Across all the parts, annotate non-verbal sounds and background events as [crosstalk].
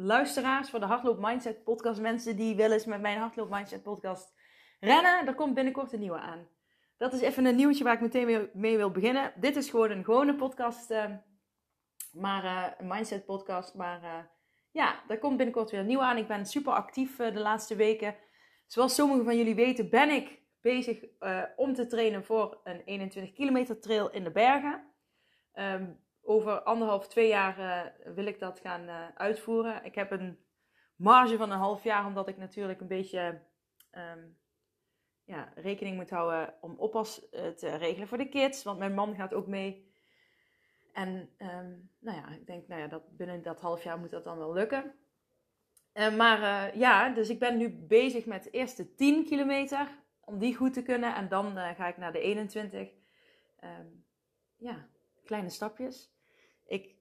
luisteraars, voor de Hardloop Mindset podcast, mensen die wel eens met mijn Hardloop Mindset podcast rennen, er komt binnenkort een nieuwe aan. Dat is even een nieuwtje waar ik meteen mee, wil beginnen. Dit is gewoon een gewone podcast, uh, maar uh, een mindset podcast, maar uh, ja, er komt binnenkort weer een nieuwe aan. Ik ben super actief de laatste weken. Zoals sommigen van jullie weten, ben ik bezig om te trainen voor een 21 kilometer trail in de bergen. Um, over anderhalf, twee jaar uh, wil ik dat gaan uh, uitvoeren. Ik heb een marge van een half jaar, omdat ik natuurlijk een beetje um, ja, rekening moet houden om oppas uh, te regelen voor de kids. Want mijn man gaat ook mee. En um, nou ja, ik denk, nou ja, dat binnen dat half jaar moet dat dan wel lukken. maar ja, dus ik ben nu bezig met de eerste 10 kilometer. Om die goed te kunnen. En dan ga ik naar de 21. Um, ja, kleine stapjes. Ik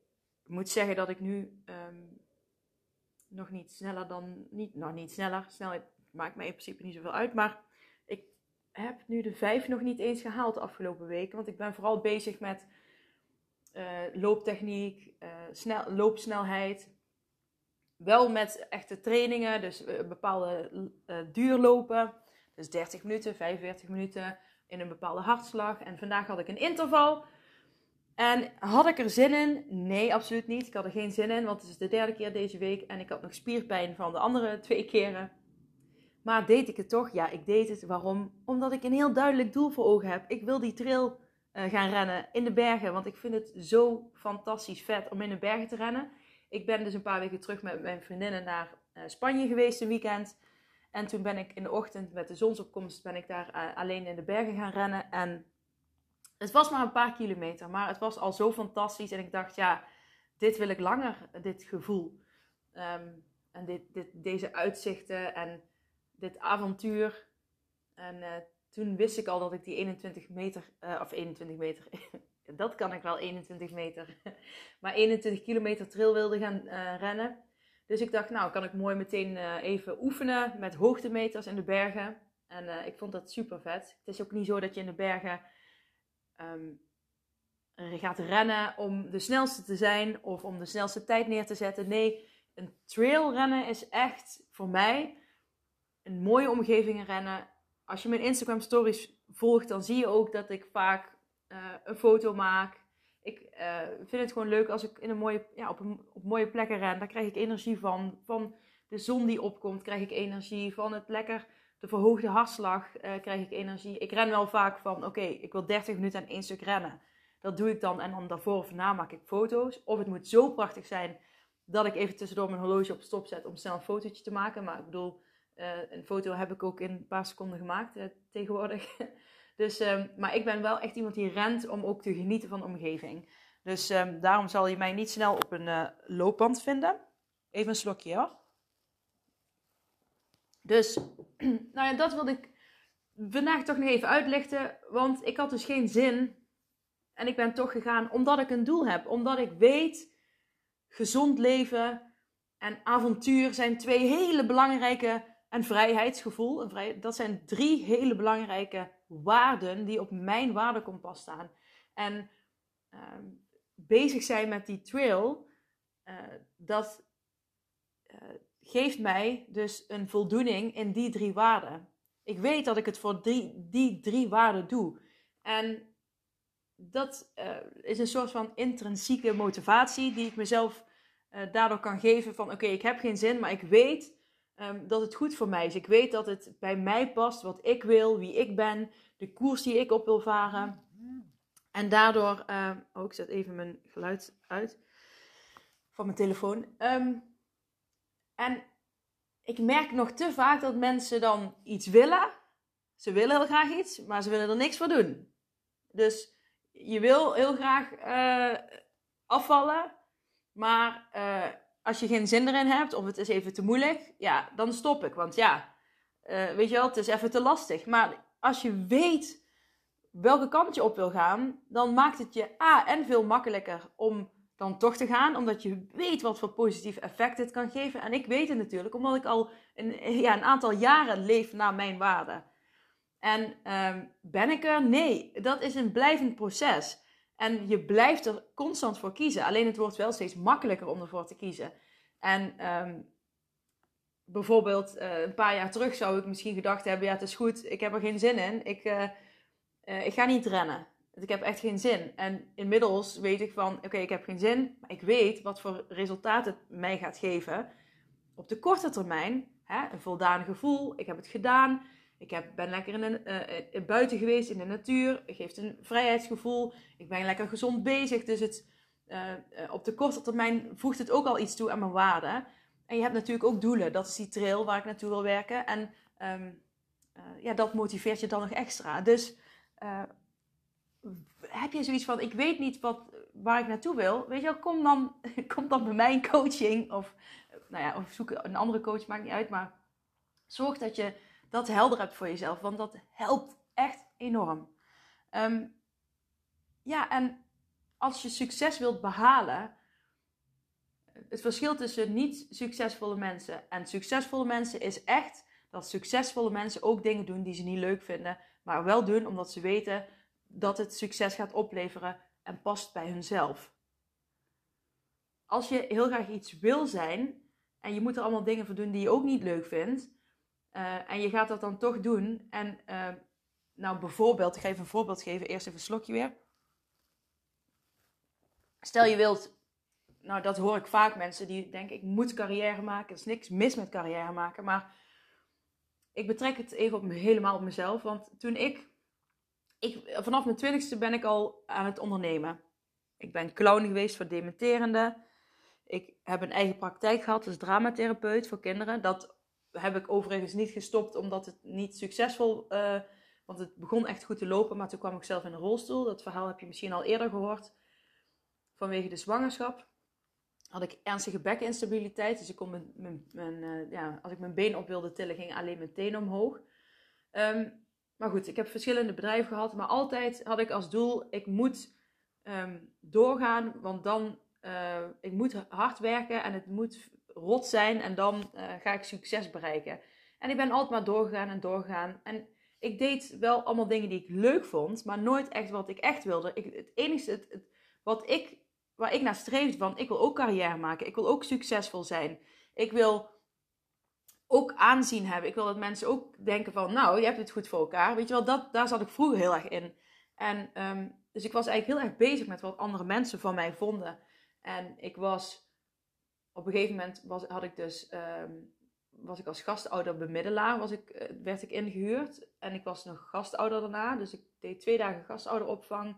moet zeggen dat ik nu um, nog niet sneller dan. Niet, nou, niet sneller. Snelheid maakt me in principe niet zoveel uit. Maar ik heb nu de vijf nog niet eens gehaald de afgelopen weken. Want ik ben vooral bezig met uh, looptechniek, uh, snel, loopsnelheid. Wel met echte trainingen, dus uh, bepaalde duurlopen. Dus 30 minuten, 45 minuten in een bepaalde hartslag. En vandaag had ik een interval. En had ik er zin in? Nee, absoluut niet. Ik had er geen zin in, want het is de derde keer deze week en ik had nog spierpijn van de andere twee keren. Maar deed ik het toch? Ja, ik deed het. Waarom? Omdat ik een heel duidelijk doel voor ogen heb. Ik wil die trail uh, gaan rennen in de bergen, want ik vind het zo fantastisch vet om in de bergen te rennen. Ik ben dus een paar weken terug met mijn vriendinnen naar uh, Spanje geweest een weekend. En toen ben ik in de ochtend met de zonsopkomst ben ik daar uh, alleen in de bergen gaan rennen. En het was maar een paar kilometer, maar het was al zo fantastisch. En ik dacht, ja, dit wil ik langer, dit gevoel. Um, en dit, dit, deze uitzichten en dit avontuur. En uh, toen wist ik al dat ik die 21 meter, uh, of 21 meter, [laughs] dat kan ik wel, 21 meter, [laughs] maar 21 kilometer trail wilde gaan uh, rennen. Dus ik dacht, nou kan ik mooi meteen even oefenen met hoogtemeters in de bergen. En ik vond dat super vet. Het is ook niet zo dat je in de bergen um, gaat rennen om de snelste te zijn of om de snelste tijd neer te zetten. Nee, een trail rennen is echt voor mij een mooie omgeving rennen. Als je mijn Instagram stories volgt, dan zie je ook dat ik vaak uh, een foto maak. Ik uh, vind het gewoon leuk als ik in een mooie, ja, op, een, op mooie plekken ren. Daar krijg ik energie van. Van de zon die opkomt, krijg ik energie. Van het lekker de verhoogde hartslag uh, krijg ik energie. Ik ren wel vaak van, oké, ik wil 30 minuten aan één stuk rennen. Dat doe ik dan en dan daarvoor of na maak ik foto's. Of het moet zo prachtig zijn dat ik even tussendoor mijn horloge op stop zet om snel een fotootje te maken. Maar ik bedoel, uh, een foto heb ik ook in een paar seconden gemaakt uh, tegenwoordig. [laughs] dus, um, maar ik ben wel echt iemand die rent om ook te genieten van de omgeving. Dus um, daarom zal je mij niet snel op een loopband vinden. Even een slokje hoor. Dus, [clears throat] nou ja, dat wilde ik vandaag toch nog even uitlichten. Want ik had dus geen zin. En ik ben toch gegaan omdat ik een doel heb. Omdat ik weet, gezond leven en avontuur zijn twee hele belangrijke. En vrijheidsgevoel. Dat zijn drie hele belangrijke waarden die op mijn waardekompas staan. En uh, bezig zijn met die trail, uh, dat, uh, geeft mij dus een voldoening in die drie waarden. Ik weet dat ik het voor die, die drie waarden doe. En dat uh, is een soort van intrinsieke motivatie die ik mezelf uh, daardoor kan geven van oké, ik heb geen zin, maar ik weet um, dat het goed voor mij is. Ik weet dat het bij mij past, wat ik wil, wie ik ben, de koers die ik op wil varen. En daardoor, uh, oh ik zet even mijn geluid uit van mijn telefoon. Um, en ik merk nog te vaak dat mensen dan iets willen, Ze willen heel graag iets, maar ze willen er niks voor doen. Dus je wil heel graag uh, afvallen, maar uh, als je geen zin erin hebt of het is even te moeilijk, ja, dan stop ik. Want ja, uh, weet je wel, het is even te lastig. Maar als je weet welke kant je op wil gaan, dan maakt het je A en veel makkelijker om dan toch te gaan, omdat je weet wat voor positief effect dit kan geven. En ik weet het natuurlijk, omdat ik al een, ja, een aantal jaren leef naar mijn waarden. En um, ben ik er? Nee, dat is een blijvend proces. En je blijft er constant voor kiezen. Alleen het wordt wel steeds makkelijker om ervoor te kiezen. En um, bijvoorbeeld uh, een paar jaar terug zou ik misschien gedacht hebben: ja, het is goed, ik heb er geen zin in. Ik, uh, uh, ik ga niet rennen. Ik heb echt geen zin. En inmiddels weet ik van: oké, ik heb geen zin, maar ik weet wat voor resultaat het mij gaat geven. Op de korte termijn, hè, een voldaan gevoel, ik heb het gedaan. Ik heb, ben lekker in een, uh, buiten geweest in de natuur. Het geeft een vrijheidsgevoel. Ik ben lekker gezond bezig. Dus het, uh, op de korte termijn voegt het ook al iets toe aan mijn waarde. En je hebt natuurlijk ook doelen. Dat is die trail waar ik naartoe wil werken. En um, ja, dat motiveert je dan nog extra. Dus heb je zoiets van: ik weet niet wat, waar ik naartoe wil. Weet je wel, kom dan, [laughs] kom dan bij mij in coaching. Of, nou ja, of zoek een andere coach, maakt niet uit. Maar zorg dat je dat helder hebt voor jezelf. Want dat helpt echt enorm. Um, ja, en als je succes wilt behalen. Het verschil tussen niet succesvolle mensen en succesvolle mensen is echt dat succesvolle mensen ook dingen doen die ze niet leuk vinden, maar wel doen omdat ze weten dat het succes gaat opleveren en past bij hunzelf. Als je heel graag iets wil zijn en je moet er allemaal dingen voor doen die je ook niet leuk vindt, uh, en je gaat dat dan toch doen. En uh, nou, bijvoorbeeld, ik ga even een voorbeeld geven. Eerst even een slokje weer. Stel je wilt, nou dat hoor ik vaak mensen die denken ik moet carrière maken. Er is niks mis met carrière maken. Maar ik betrek het even op helemaal op mezelf. Want toen ik, ik, vanaf mijn twintigste ben ik al aan het ondernemen. Ik ben clown geweest voor dementerende. Ik heb een eigen praktijk gehad als dramatherapeut voor kinderen. Dat heb ik overigens niet gestopt omdat het niet succesvol uh, want het begon echt goed te lopen, maar toen kwam ik zelf in een rolstoel. Dat verhaal heb je misschien al eerder gehoord. Vanwege de zwangerschap had ik ernstige bekinstabiliteit. Dus ik kon mijn, mijn, uh, ja, als ik mijn been op wilde tillen, ging alleen mijn teen omhoog. Um, maar goed, ik heb verschillende bedrijven gehad. Maar altijd had ik als doel, ik moet um, doorgaan. Want dan, uh, ik moet hard werken en het moet rot zijn en dan uh, ga ik succes bereiken. En ik ben altijd maar doorgegaan en doorgegaan. En ik deed wel allemaal dingen die ik leuk vond, maar nooit echt wat ik echt wilde. Ik, het enige het, wat ik, waar ik naar streefde van, ik wil ook carrière maken. Ik wil ook succesvol zijn. Ik wil ook aanzien hebben. Ik wil dat mensen ook denken van, nou, je hebt het goed voor elkaar. Weet je wel, dat, daar zat ik vroeger heel erg in. En um, dus ik was eigenlijk heel erg bezig met wat andere mensen van mij vonden. En ik was op een gegeven moment was, had ik dus, um, was ik als gastouder bemiddelaar, was ik, uh, werd ik ingehuurd. En ik was nog gastouder daarna, dus ik deed twee dagen gastouderopvang.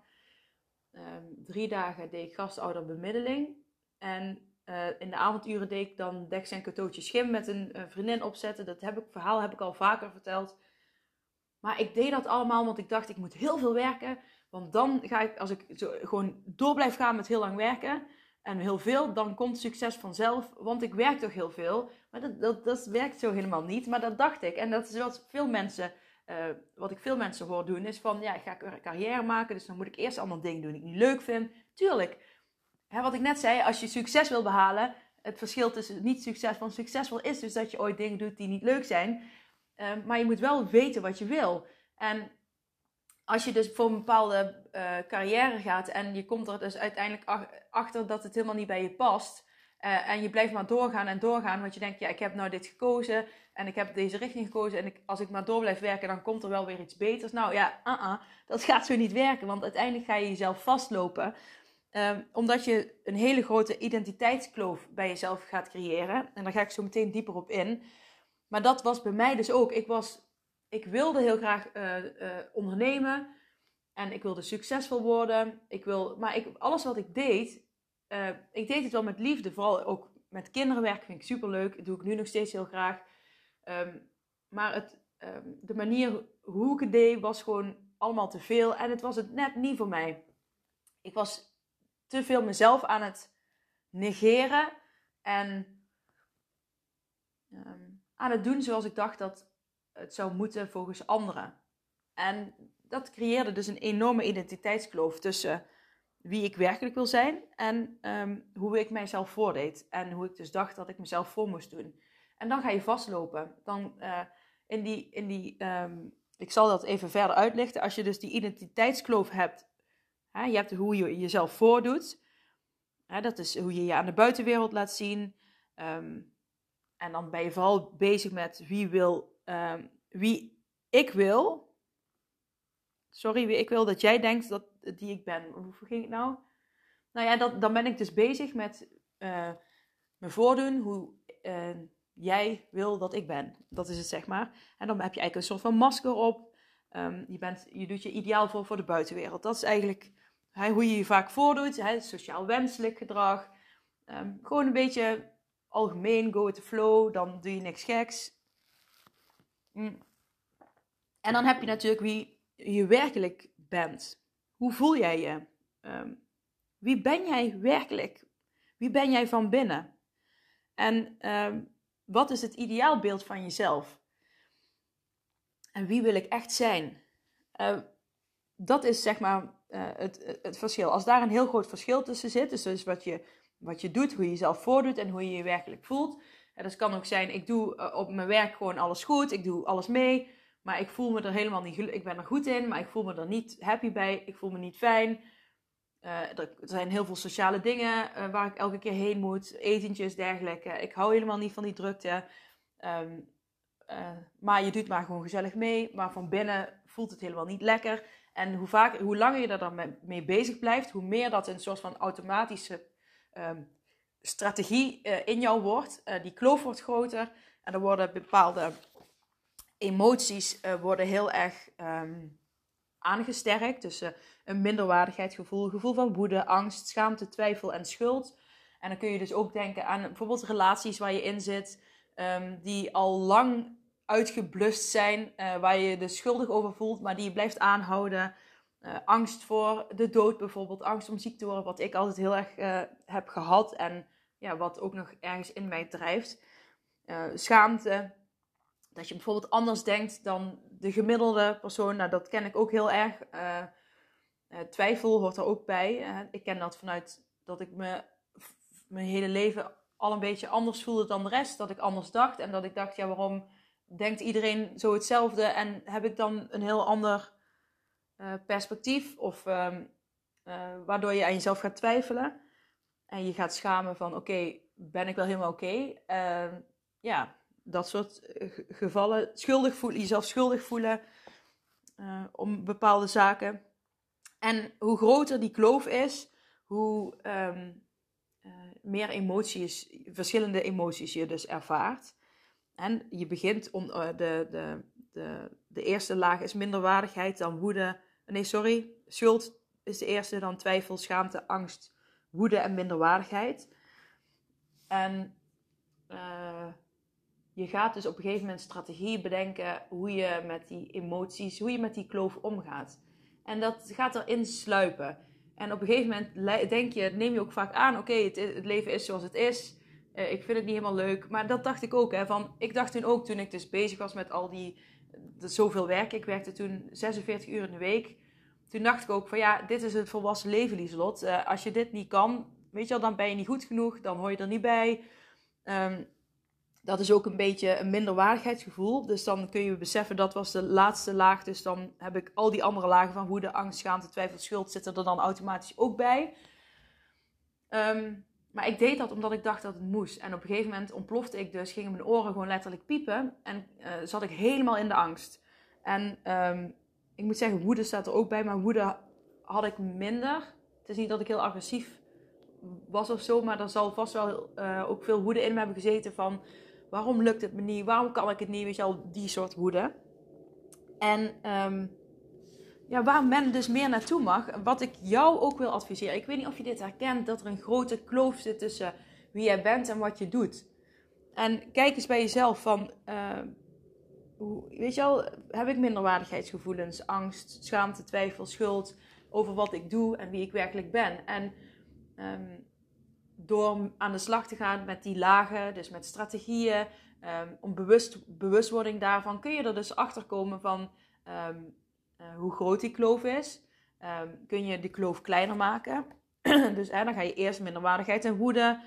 Um, drie dagen deed ik gastouderbemiddeling. En uh, in de avonduren deed ik dan deks en cadeautje schim met een vriendin opzetten. Dat heb ik, verhaal heb ik al vaker verteld. Maar ik deed dat allemaal, want ik dacht, ik moet heel veel werken. Want dan ga ik, als ik zo gewoon door blijf gaan met heel lang werken, en heel veel, dan komt succes vanzelf. Want ik werk toch heel veel. Maar dat, dat, dat werkt zo helemaal niet. Maar dat dacht ik. En dat is wat veel mensen, uh, wat ik veel mensen hoor doen, is van ja, ik ga carrière maken. Dus dan moet ik eerst allemaal dingen doen die ik niet leuk vind. Tuurlijk. Hè, wat ik net zei, als je succes wil behalen, het verschil tussen niet succesvol en succesvol is dus dat je ooit dingen doet die niet leuk zijn. Uh, maar je moet wel weten wat je wil. En als je dus voor een bepaalde uh, carrière gaat en je komt er dus uiteindelijk achter dat het helemaal niet bij je past. Uh, en je blijft maar doorgaan en doorgaan, want je denkt, ja, ik heb nou dit gekozen en ik heb deze richting gekozen. En ik, als ik maar door blijf werken, dan komt er wel weer iets beters. Nou ja, -uh, dat gaat zo niet werken, want uiteindelijk ga je jezelf vastlopen. Um, omdat je een hele grote identiteitskloof bij jezelf gaat creëren. En daar ga ik zo meteen dieper op in. Maar dat was bij mij dus ook. Ik was ik wilde heel graag uh, uh, ondernemen. En ik wilde succesvol worden. Ik wil, maar ik, alles wat ik deed, uh, ik deed het wel met liefde. Vooral ook met kinderen werken vind ik super leuk. Dat doe ik nu nog steeds heel graag. Um, maar het, ehm, de manier hoe ik het deed was gewoon allemaal te veel. En het was het net niet voor mij. Ik was te veel mezelf aan het negeren. En ehm, aan het doen zoals ik dacht dat het zou moeten volgens anderen. En dat creëerde dus een enorme identiteitskloof tussen wie ik werkelijk wil zijn en um, hoe ik mijzelf voordeed. En hoe ik dus dacht dat ik mezelf voor moest doen. En dan ga je vastlopen. Dan uh, in die, in die um, ik zal dat even verder uitlichten. Als je dus die identiteitskloof hebt, je hebt hoe je jezelf voordoet. Dat is hoe je je aan de buitenwereld laat zien. Um, en dan ben je vooral bezig met wie wil, wie ik wil, sorry, ik wil dat jij denkt dat die ik ben. Hoe ging het nou? Nou ja, dat, dan ben ik dus bezig met uh, me voordoen hoe uh, jij wil dat ik ben. Dat is het, zeg maar. En dan heb je eigenlijk een soort van masker op. Um, je, bent, je doet je ideaal voor voor de buitenwereld. Dat is eigenlijk hoe je je vaak voordoet. Sociaal wenselijk gedrag. Um, gewoon een beetje algemeen, go with the flow. Dan doe je niks geks. Mm. En dan heb je natuurlijk wie je werkelijk bent. Hoe voel jij je? Um, wie ben jij werkelijk? Wie ben jij van binnen? En wat is het ideaalbeeld van jezelf? En wie wil ik echt zijn? Uh, dat is zeg maar uh, het, het verschil. Als daar een heel groot verschil tussen zit, dus, dus wat, je, wat je doet, hoe je jezelf voordoet en hoe je je werkelijk voelt. En dat kan ook zijn, ik doe uh, op mijn werk gewoon alles goed, ik doe alles mee. Maar ik voel me er helemaal niet. Ik ben er goed in, maar ik voel me er niet happy bij. Ik voel me niet fijn. Er zijn heel veel sociale dingen waar ik elke keer heen moet. Etentjes, dergelijke. Ik hou helemaal niet van die drukte. Um, uh, maar je doet maar gewoon gezellig mee. Maar van binnen voelt het helemaal niet lekker. En hoe, vaak, hoe langer je er dan mee bezig blijft, hoe meer dat een soort van automatische um, strategie in jou wordt. die kloof wordt groter. En er worden bepaalde emoties worden heel erg um, aangesterkt. Dus een minderwaardigheidsgevoel, gevoel van woede, angst, schaamte, twijfel en schuld. En dan kun je dus ook denken aan bijvoorbeeld relaties waar je in zit, um, die al lang uitgeblust zijn, uh, waar je je dus schuldig over voelt, maar die je blijft aanhouden. angst voor de dood bijvoorbeeld, angst om ziek te worden, wat ik altijd heel erg heb gehad en ja, wat ook nog ergens in mij drijft. schaamte, dat je bijvoorbeeld anders denkt dan de gemiddelde persoon. Nou, dat ken ik ook heel erg. Twijfel hoort er ook bij. Ik ken dat vanuit dat ik me mijn hele leven al een beetje anders voelde dan de rest. Dat ik anders dacht. En dat ik dacht, ja, waarom denkt iedereen zo hetzelfde? En heb ik dan een heel ander perspectief? Of ehm, waardoor je aan jezelf gaat twijfelen. En je gaat schamen van, oké, ben ik wel helemaal oké? Ehm, ja, dat soort eh, gevallen. Schuldig voelen, jezelf schuldig voelen om bepaalde zaken. En hoe groter die kloof is, hoe uh, meer emoties, verschillende emoties je dus ervaart. En je begint om uh, de, de, de, de eerste laag is minderwaardigheid, dan woede. Nee, sorry, schuld is de eerste, dan twijfel, schaamte, angst, woede en minderwaardigheid. En je gaat dus op een gegeven moment strategieën bedenken hoe je met die emoties, hoe je met die kloof omgaat. En dat gaat erin sluipen. En op een gegeven moment denk je, neem je ook vaak aan, oké, het, leven is zoals het is. Uh, ik vind het niet helemaal leuk. Maar dat dacht ik ook. Hè, van, ik dacht toen ook, toen ik dus bezig was met al die, zoveel werk. Ik werkte toen 46 uur in de week. Toen dacht ik ook van, ja, dit is het volwassen leven, Lieselot. Uh, als je dit niet kan, weet je wel, dan ben je niet goed genoeg. Dan hoor je er niet bij. Um, dat is ook een beetje een minderwaardigheidsgevoel. Dus dan kun je beseffen, dat was de laatste laag. Dus dan heb ik al die andere lagen van woede, angst, schaamte, twijfel, schuld zitten er dan automatisch ook bij. Um, maar ik deed dat omdat ik dacht dat het moest. En op een gegeven moment ontplofte ik dus, gingen mijn oren gewoon letterlijk piepen. En uh, zat ik helemaal in de angst. En um, ik moet zeggen, woede staat er ook bij. Maar woede had ik minder. Het is niet dat ik heel agressief was of zo. Maar er zal vast wel uh, ook veel woede in me hebben gezeten van Waarom lukt het me niet? Waarom kan ik het niet? Weet je al, die soort woede. En um, ja, waar men dus meer naartoe mag. Wat ik jou ook wil adviseren. Ik weet niet of je dit herkent. Dat er een grote kloof zit tussen wie jij bent en wat je doet. En kijk eens bij jezelf van... Uh, hoe, weet je al, heb ik minderwaardigheidsgevoelens, angst, schaamte, twijfel, schuld over wat ik doe en wie ik werkelijk ben. En ehm, door aan de slag te gaan met die lagen, dus met strategieën, um, om bewust, bewustwording daarvan, kun je er dus achter komen van ehm, eh, hoe groot die kloof is. kun je de kloof kleiner maken. [clears throat] dus dan ga je eerst minderwaardigheid en woede,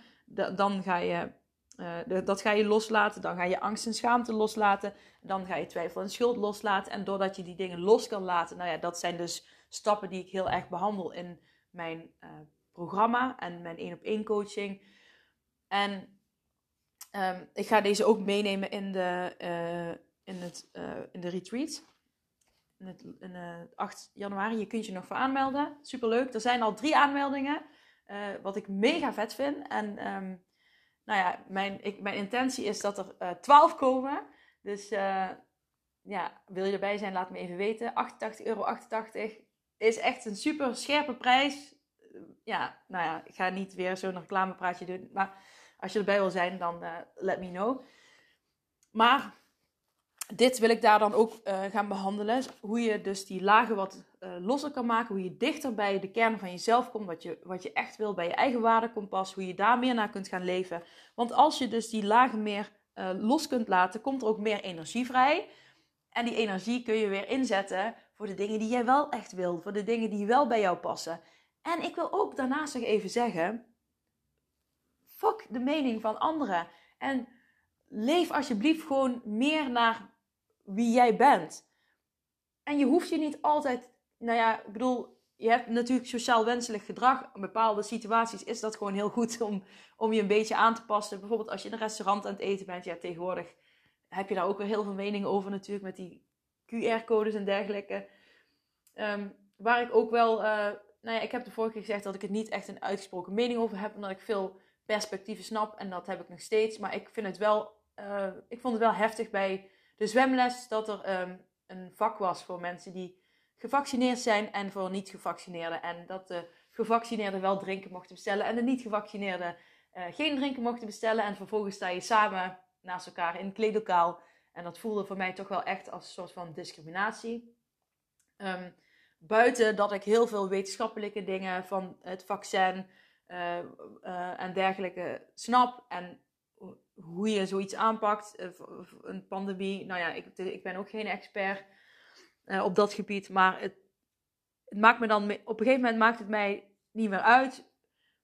dan ga je uh, dat ga je loslaten. Dan ga je angst en schaamte loslaten. Dan ga je twijfel en schuld loslaten. En doordat je die dingen los kan laten, nou ja, dat zijn dus stappen die ik heel erg behandel in mijn uh, programma en mijn één op één coaching. En um, ik ga deze ook meenemen in de, in het, in de retreat. In, het, in 8 januari. Je kunt je nog voor aanmelden. Superleuk. Er zijn al drie aanmeldingen. wat ik mega vet vind. En um, nou ja, mijn, ik, mijn intentie is dat er eh, 12 komen. Dus ja, wil je erbij zijn, laat me even weten. 88,88 euro is echt een super scherpe prijs. Ja, nou ja, ik ga niet weer zo'n reclamepraatje doen. Maar als je erbij wil zijn, dan let me know. Maar dit wil ik daar dan ook uh, gaan behandelen. Hoe je dus die lagen wat uh, losser kan maken. Hoe je dichter bij de kern van jezelf komt. Wat je, wat je echt wil bij je eigen waardekompas. Hoe je daar meer naar kunt gaan leven. Want als je dus die lagen meer uh, los kunt laten, komt er ook meer energie vrij. En die energie kun je weer inzetten voor de dingen die jij wel echt wil. Voor de dingen die wel bij jou passen. En ik wil ook daarnaast nog even zeggen. Fuck de mening van anderen. En leef alsjeblieft gewoon meer naar wie jij bent. En je hoeft je niet altijd, nou ja, ik bedoel, je hebt natuurlijk sociaal wenselijk gedrag. In bepaalde situaties is dat gewoon heel goed om, om je een beetje aan te passen. Bijvoorbeeld als je in een restaurant aan het eten bent, ja, tegenwoordig heb je daar ook weer heel veel meningen over natuurlijk met die QR-codes en dergelijke. Ehm, waar ik ook wel, uh, nou ja, ik heb de vorige keer gezegd dat ik het niet echt een uitgesproken mening over heb, omdat ik veel perspectieven snap en dat heb ik nog steeds. Maar ik vind het wel, uh, ik vond het wel heftig bij de zwemles dat er um, een vak was voor mensen die gevaccineerd zijn en voor niet-gevaccineerden. En dat de gevaccineerden wel drinken mochten bestellen en de niet-gevaccineerden uh, geen drinken mochten bestellen. En vervolgens sta je samen naast elkaar in een kleedlokaal. En dat voelde voor mij toch wel echt als een soort van discriminatie. Um, buiten dat ik heel veel wetenschappelijke dingen van het vaccin uh, uh, en dergelijke snap. En hoe je zoiets aanpakt, eh, een pandemie. Nou ja, ik, ik ben ook geen expert uh, op dat gebied, maar het, het, maakt me dan, op een gegeven moment maakt het mij niet meer uit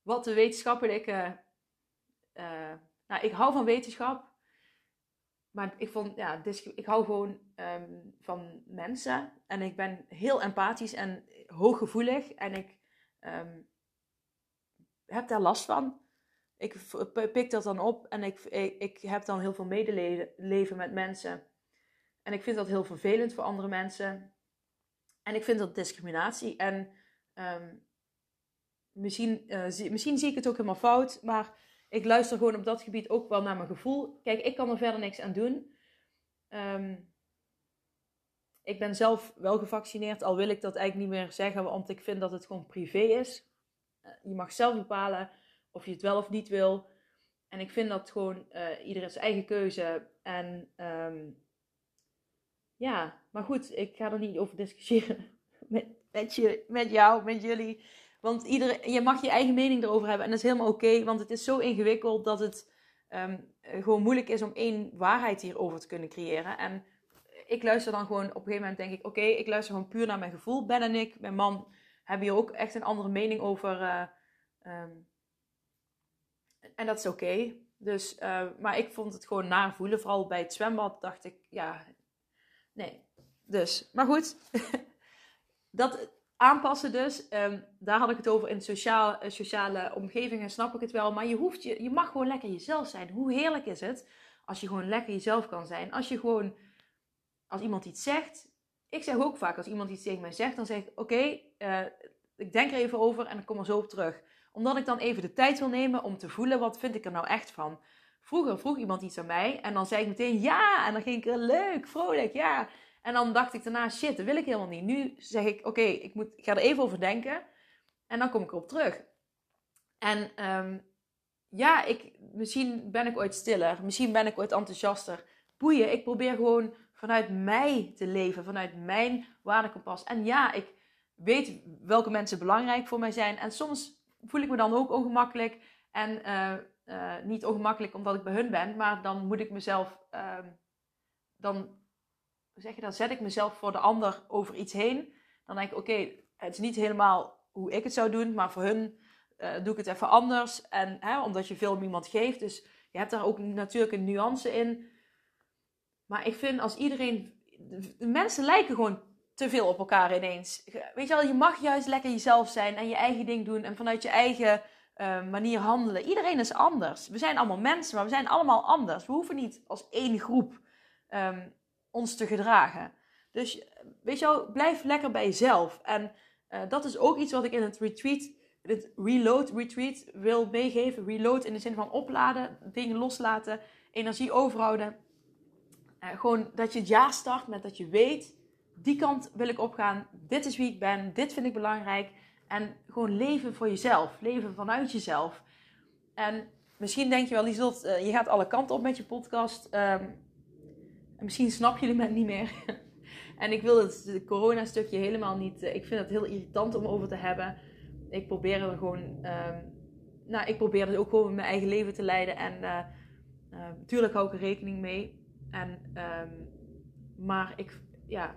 wat de wetenschappelijke. Uh, nou, ik hou van wetenschap, maar ik vond, ja, ik hou gewoon um, van mensen en ik ben heel empathisch en hooggevoelig en ik um, heb daar last van ik pik dat dan op en ik, ik, heb dan heel veel medeleven met mensen. En ik vind dat heel vervelend voor andere mensen. En ik vind dat discriminatie. En um, misschien, uh, zie, misschien zie ik het ook helemaal fout, maar ik luister gewoon op dat gebied ook wel naar mijn gevoel. Kijk, ik kan er verder niks aan doen. Um, ik ben zelf wel gevaccineerd, al wil ik dat eigenlijk niet meer zeggen, want ik vind dat het gewoon privé is. Uh, je mag zelf bepalen of je het wel of niet wil. En ik vind dat gewoon uh, iedereen zijn eigen keuze. En um, ja, maar goed, ik ga er niet over discussiëren [laughs] met, met, je, met jou, met jullie. Want iedereen, je mag je eigen mening erover hebben en dat is helemaal oké. want het is zo ingewikkeld dat het um, gewoon moeilijk is om één waarheid hierover te kunnen creëren. En ik luister dan gewoon, op een gegeven moment denk ik, oké, ik luister gewoon puur naar mijn gevoel. Ben en ik, mijn man, hebben hier ook echt een andere mening over. Uh, um, en dat is oké. Dus, uh, maar ik vond het gewoon naar voelen. Vooral bij het zwembad dacht ik, ja, nee. Dus, maar goed. [laughs] dat aanpassen dus. Um, daar had ik het over in sociaal, uh, sociale omgevingen, snap ik het wel. Maar je, hoeft je, je mag gewoon lekker jezelf zijn. Hoe heerlijk is het als je gewoon lekker jezelf kan zijn. Als je gewoon, als iemand iets zegt. Ik zeg ook vaak, als iemand iets tegen mij zegt, dan zeg ik, oké, uh, ik denk er even over en ik kom er zo op terug omdat ik dan even de tijd wil nemen om te voelen wat vind ik er nou echt van. Vroeger vroeg iemand iets aan mij en dan zei ik meteen ja. En dan ging ik er leuk, vrolijk, ja. En dan dacht ik daarna, shit, dat wil ik helemaal niet. Nu zeg ik, oké, ik ik, ik ga er even over denken. En dan kom ik erop terug. En um, ja, ik, misschien ben ik ooit stiller. Misschien ben ik ooit enthousiaster. Boeien, ik probeer gewoon vanuit mij te leven, vanuit mijn waardekompas. En ja, ik weet welke mensen belangrijk voor mij zijn. En soms voel ik me dan ook ongemakkelijk. En uh, uh, niet ongemakkelijk omdat ik bij hun ben, maar dan moet ik mezelf, uh, dan, zeg je, dan zet ik mezelf voor de ander over iets heen. Dan denk ik, oké, het is niet helemaal hoe ik het zou doen, maar voor hun uh, doe ik het even anders. En hè, omdat je veel om iemand geeft, dus je hebt daar ook natuurlijk een nuance in. Maar ik vind als iedereen, de mensen lijken gewoon te veel op elkaar ineens. Weet je wel, je mag juist lekker jezelf zijn en je eigen ding doen en vanuit je eigen uh, manier handelen. Iedereen is anders. We zijn allemaal mensen, maar we zijn allemaal anders. We hoeven niet als één groep um, ons te gedragen. Dus weet je wel, blijf lekker bij jezelf. En uh, dat is ook iets wat ik in het retreat, het reload retreat wil meegeven. Reload in de zin van opladen, dingen loslaten, energie overhouden. Uh, gewoon dat je het jaar start met dat je weet, die kant wil ik opgaan. Dit is wie ik ben, dit vind ik belangrijk. En gewoon leven voor jezelf. Leven vanuit jezelf. En misschien denk je wel, Lieslot, uh, je gaat alle kanten op met je podcast. Um, en misschien snap je moment niet meer. [laughs] en ik wil het corona-stukje helemaal niet... Uh, ik vind het heel irritant om over te hebben. Ik probeer er gewoon... Um, nou, ik probeer dus ook gewoon mijn eigen leven te leiden. En natuurlijk hou ik er rekening mee. En, um, maar ik... Ja,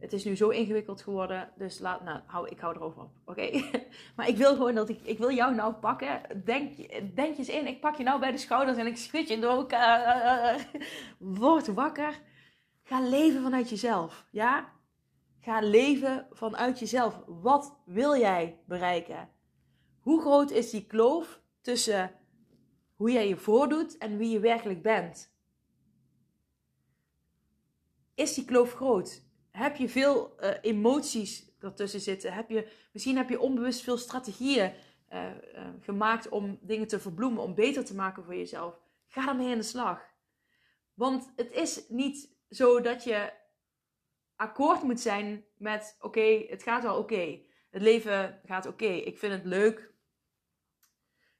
het is nu zo ingewikkeld geworden, dus laat, nou, hou, ik hou erover op, oké? [laughs] Maar ik wil gewoon dat ik, ik wil jou nou pakken. Denk, denk eens in, ik pak je nou bij de schouders en ik schud je door elkaar. [laughs] Word wakker. Ga leven vanuit jezelf, ja? Ga leven vanuit jezelf. Wat wil jij bereiken? Hoe groot is die kloof tussen hoe jij je voordoet en wie je werkelijk bent? Is die kloof groot? Heb je veel uh, emoties ertussen zitten. Heb je, misschien heb je onbewust veel strategieën uh, uh, gemaakt om dingen te verbloemen, om beter te maken voor jezelf. Ga daarmee aan de slag. Want het is niet zo dat je akkoord moet zijn met: oké, het gaat wel oké. Het leven gaat oké. Ik vind het leuk.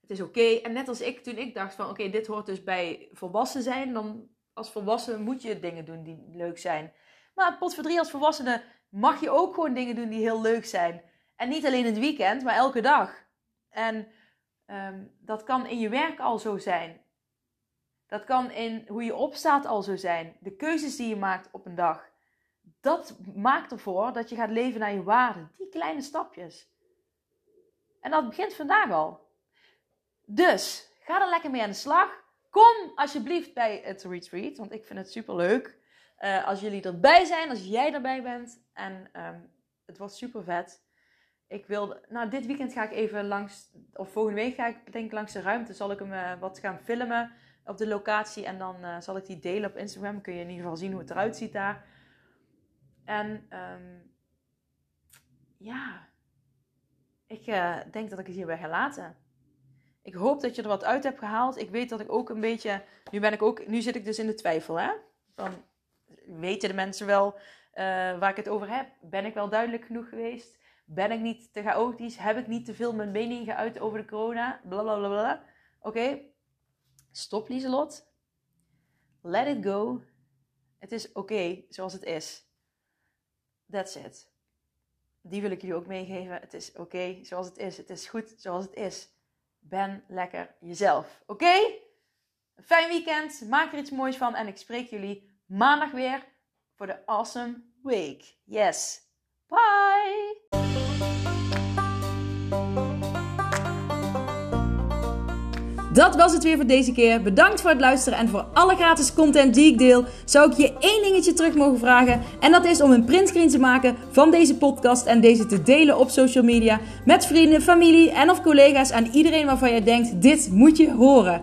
Het is oké. En net als ik, toen ik dacht van oké, dit hoort dus bij volwassen zijn, dan als volwassen moet je dingen doen die leuk zijn. Maar voor drie als volwassene mag je ook gewoon dingen doen die heel leuk zijn. En niet alleen het weekend, maar elke dag. En um, dat kan in je werk al zo zijn. Dat kan in hoe je opstaat al zo zijn. De keuzes die je maakt op een dag. Dat maakt ervoor dat je gaat leven naar je waarden. Die kleine stapjes. En dat begint vandaag al. Dus ga er lekker mee aan de slag. Kom alsjeblieft bij het retreat, want ik vind het super leuk. Uh, als jullie erbij zijn, als jij erbij bent. En um, het wordt super vet. Ik wilde, nou, dit weekend ga ik even langs, of volgende week ga ik denk ik langs de ruimte. Zal ik hem uh, wat gaan filmen op de locatie. En dan uh, zal ik die delen op Instagram. Kun je in ieder geval zien hoe het eruit ziet daar. En um, ja, ik denk dat ik het hierbij ga laten. Ik hoop dat je er wat uit hebt gehaald. Ik weet dat ik ook een beetje. Nu ben ik ook. Nu zit ik dus in de twijfel, hè? Van weten de mensen wel uh, waar ik het over heb? Ben ik wel duidelijk genoeg geweest? Ben ik niet te chaotisch? Heb ik niet te veel mijn mening geuit over de corona? Blablabla. Oké, stop Lieselot. Let it go. Het is oké zoals het is. That's it. Die wil ik jullie ook meegeven. Het is oké zoals het is. Het is goed zoals het is. Ben lekker jezelf. Oké? Fijn weekend. Maak er iets moois van. En ik spreek jullie maandag weer voor de Awesome Week. Yes. Bye! Dat was het weer voor deze keer. Bedankt voor het luisteren en voor alle gratis content die ik deel. Zou ik je één dingetje terug mogen vragen? En dat is om een printscreen te maken van deze podcast en deze te delen op social media met vrienden, familie en of collega's en iedereen waarvan je denkt: dit moet je horen.